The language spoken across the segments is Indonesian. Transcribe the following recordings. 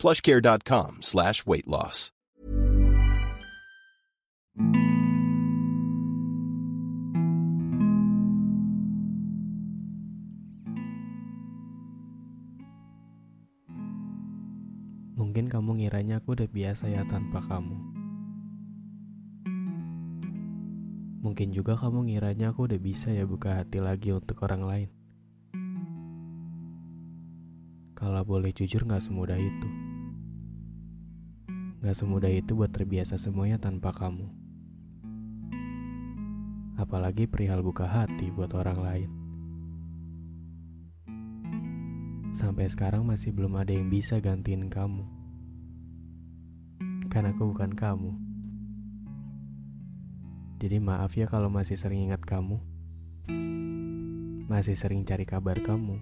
plushcare.com slash weight loss. Mungkin kamu ngiranya aku udah biasa ya tanpa kamu. Mungkin juga kamu ngiranya aku udah bisa ya buka hati lagi untuk orang lain. Kalau boleh jujur gak semudah itu. Gak semudah itu buat terbiasa semuanya tanpa kamu. Apalagi perihal buka hati buat orang lain. Sampai sekarang masih belum ada yang bisa gantiin kamu. Karena aku bukan kamu. Jadi maaf ya kalau masih sering ingat kamu. Masih sering cari kabar kamu.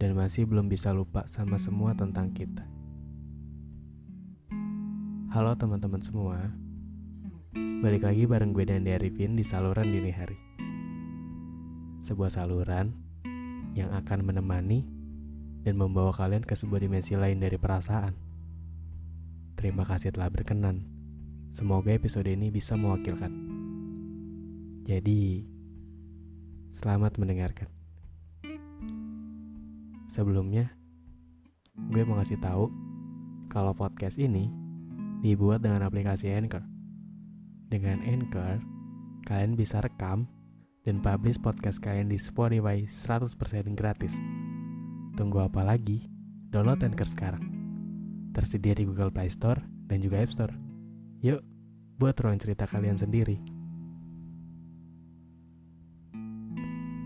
Dan masih belum bisa lupa sama semua tentang kita. Halo teman-teman semua. Balik lagi bareng gue dan Arifin di saluran dini hari. Sebuah saluran yang akan menemani dan membawa kalian ke sebuah dimensi lain dari perasaan. Terima kasih telah berkenan. Semoga episode ini bisa mewakilkan. Jadi, selamat mendengarkan. Sebelumnya, gue mau ngasih tahu kalau podcast ini dibuat dengan aplikasi Anchor. Dengan Anchor, kalian bisa rekam dan publish podcast kalian di Spotify 100% gratis. Tunggu apa lagi? Download Anchor sekarang. Tersedia di Google Play Store dan juga App Store. Yuk, buat ruang cerita kalian sendiri.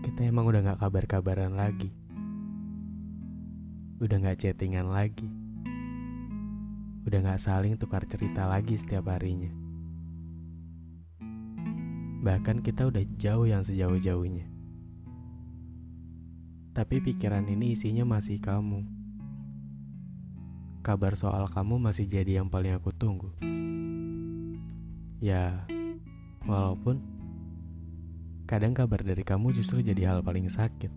Kita emang udah gak kabar-kabaran lagi. Udah gak chattingan lagi. Udah gak saling tukar cerita lagi setiap harinya. Bahkan kita udah jauh yang sejauh-jauhnya. Tapi pikiran ini isinya masih kamu. Kabar soal kamu masih jadi yang paling aku tunggu. Ya, walaupun kadang kabar dari kamu justru jadi hal paling sakit.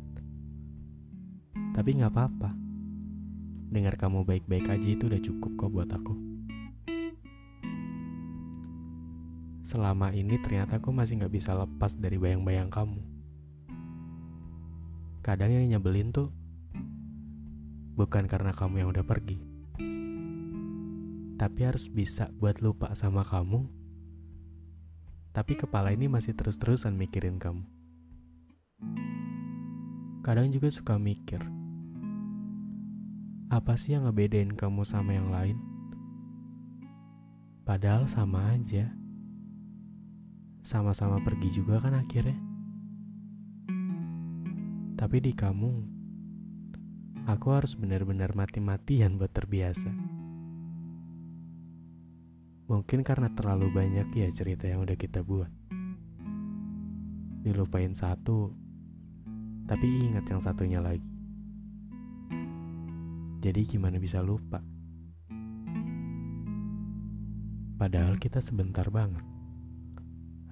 Tapi gak apa-apa. Dengar kamu baik-baik aja itu udah cukup kok buat aku. selama ini ternyata aku masih gak bisa lepas dari bayang-bayang kamu. Kadang yang nyebelin tuh bukan karena kamu yang udah pergi, tapi harus bisa buat lupa sama kamu. Tapi kepala ini masih terus-terusan mikirin kamu. Kadang juga suka mikir, apa sih yang ngebedain kamu sama yang lain? Padahal sama aja sama-sama pergi juga kan akhirnya. Tapi di kamu, aku harus benar-benar mati-matian buat terbiasa. Mungkin karena terlalu banyak ya cerita yang udah kita buat. Dilupain satu, tapi ingat yang satunya lagi. Jadi gimana bisa lupa? Padahal kita sebentar banget.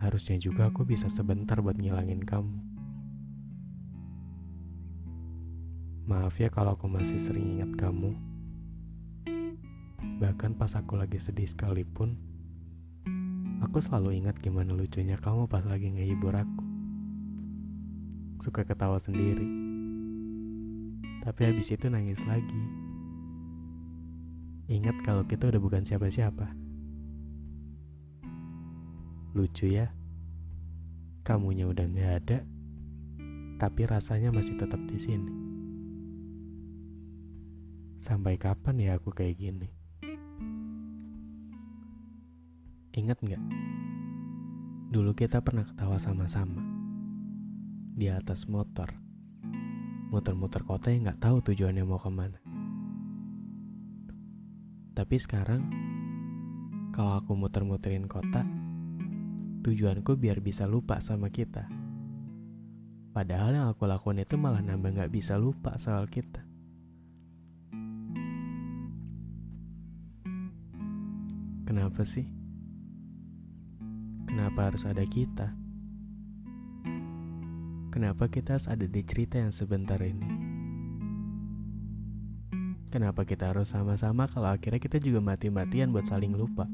Harusnya juga aku bisa sebentar buat ngilangin kamu. Maaf ya kalau aku masih sering ingat kamu. Bahkan pas aku lagi sedih sekalipun, aku selalu ingat gimana lucunya kamu pas lagi ngehibur aku. Suka ketawa sendiri. Tapi habis itu nangis lagi. Ingat kalau kita udah bukan siapa-siapa. Lucu ya, kamunya udah gak ada, tapi rasanya masih tetap di sini. Sampai kapan ya aku kayak gini? Ingat nggak? Dulu kita pernah ketawa sama-sama di atas motor, muter-muter kota yang nggak tahu tujuannya mau ke mana. Tapi sekarang, kalau aku muter-muterin kota, tujuanku biar bisa lupa sama kita. Padahal yang aku lakukan itu malah nambah gak bisa lupa soal kita. Kenapa sih? Kenapa harus ada kita? Kenapa kita harus ada di cerita yang sebentar ini? Kenapa kita harus sama-sama kalau akhirnya kita juga mati-matian buat saling lupa?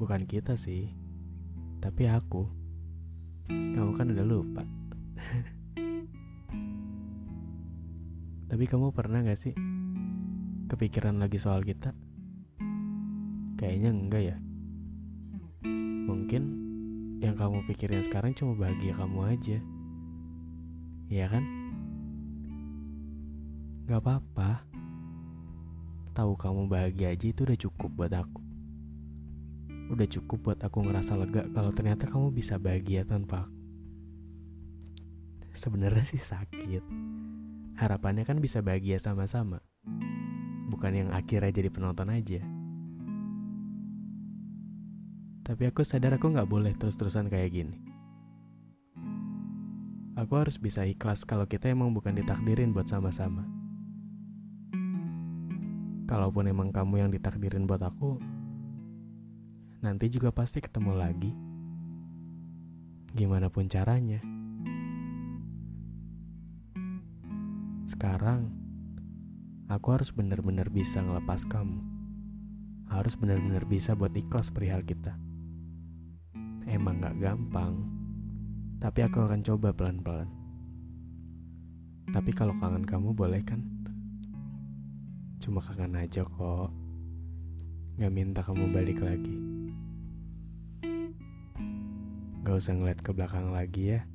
Bukan kita sih, tapi aku. Kamu kan udah lupa. tapi kamu pernah gak sih kepikiran lagi soal kita? Kayaknya enggak ya. Mungkin yang kamu pikirin sekarang cuma bahagia kamu aja. Iya kan? Gak apa-apa. Tahu kamu bahagia aja itu udah cukup buat aku. Udah cukup buat aku ngerasa lega kalau ternyata kamu bisa bahagia tanpa aku. Sebenarnya sih sakit. Harapannya kan bisa bahagia sama-sama. Bukan yang akhirnya jadi penonton aja. Tapi aku sadar aku gak boleh terus-terusan kayak gini. Aku harus bisa ikhlas kalau kita emang bukan ditakdirin buat sama-sama. Kalaupun emang kamu yang ditakdirin buat aku, nanti juga pasti ketemu lagi. Gimana pun caranya. Sekarang, aku harus benar-benar bisa ngelepas kamu. Harus benar-benar bisa buat ikhlas perihal kita emang gak gampang, tapi aku akan coba pelan-pelan. Tapi kalau kangen kamu boleh kan? Cuma kangen aja kok. Gak minta kamu balik lagi. Gak usah ngeliat ke belakang lagi ya.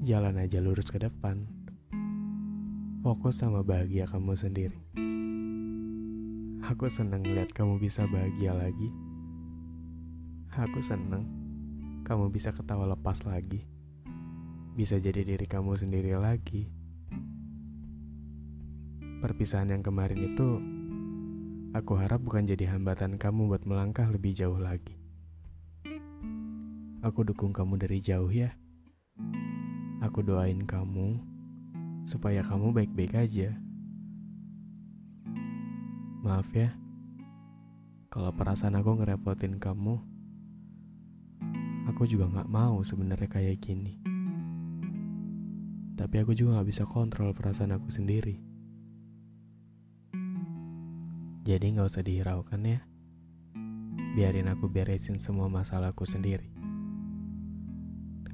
Jalan aja lurus ke depan. Fokus sama bahagia kamu sendiri. Aku seneng lihat kamu bisa bahagia lagi. Aku seneng kamu bisa ketawa lepas lagi. Bisa jadi diri kamu sendiri lagi. Perpisahan yang kemarin itu, aku harap bukan jadi hambatan kamu buat melangkah lebih jauh lagi. Aku dukung kamu dari jauh ya. Aku doain kamu supaya kamu baik-baik aja. Maaf ya, kalau perasaan aku ngerepotin kamu. Aku juga gak mau sebenarnya kayak gini. Tapi aku juga gak bisa kontrol perasaan aku sendiri. Jadi gak usah dihiraukan ya. Biarin aku beresin semua masalahku sendiri.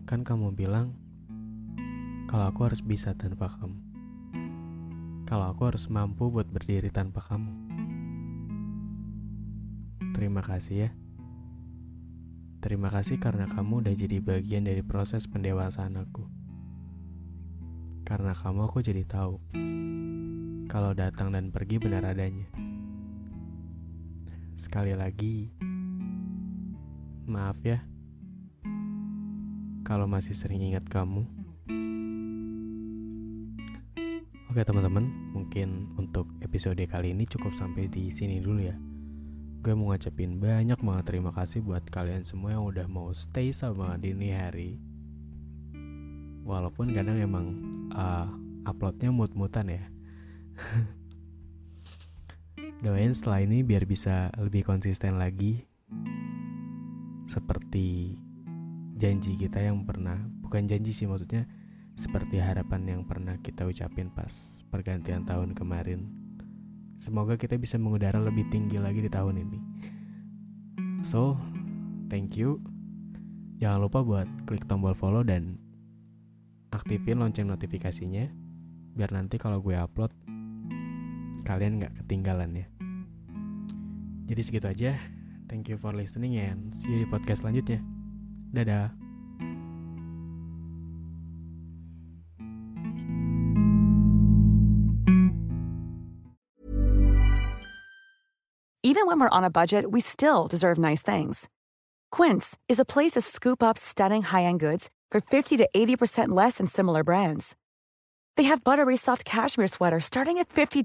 Kan kamu bilang, kalau aku harus bisa tanpa kamu. Kalau aku harus mampu buat berdiri tanpa kamu. Terima kasih ya. Terima kasih karena kamu udah jadi bagian dari proses pendewasaan aku. Karena kamu aku jadi tahu kalau datang dan pergi benar adanya. Sekali lagi, maaf ya. Kalau masih sering ingat kamu. Oke teman-teman, mungkin untuk episode kali ini cukup sampai di sini dulu ya. Gue mau ngucapin banyak banget terima kasih buat kalian semua yang udah mau stay sama dini hari. Walaupun kadang emang uh, uploadnya mut-mutan ya doain setelah ini biar bisa lebih konsisten lagi seperti janji kita yang pernah bukan janji sih maksudnya seperti harapan yang pernah kita ucapin pas pergantian tahun kemarin Semoga kita bisa mengudara lebih tinggi lagi di tahun ini. So, thank you. Jangan lupa buat klik tombol follow dan aktifin lonceng notifikasinya biar nanti kalau gue upload kalian nggak ketinggalan ya. Jadi segitu aja. Thank you for listening and see you di podcast selanjutnya. Dadah. Even when we're on a budget, we still deserve nice things. Quince is a place to scoop up stunning high-end goods for 50 to 80% less than similar brands. They have buttery soft cashmere sweaters starting at $50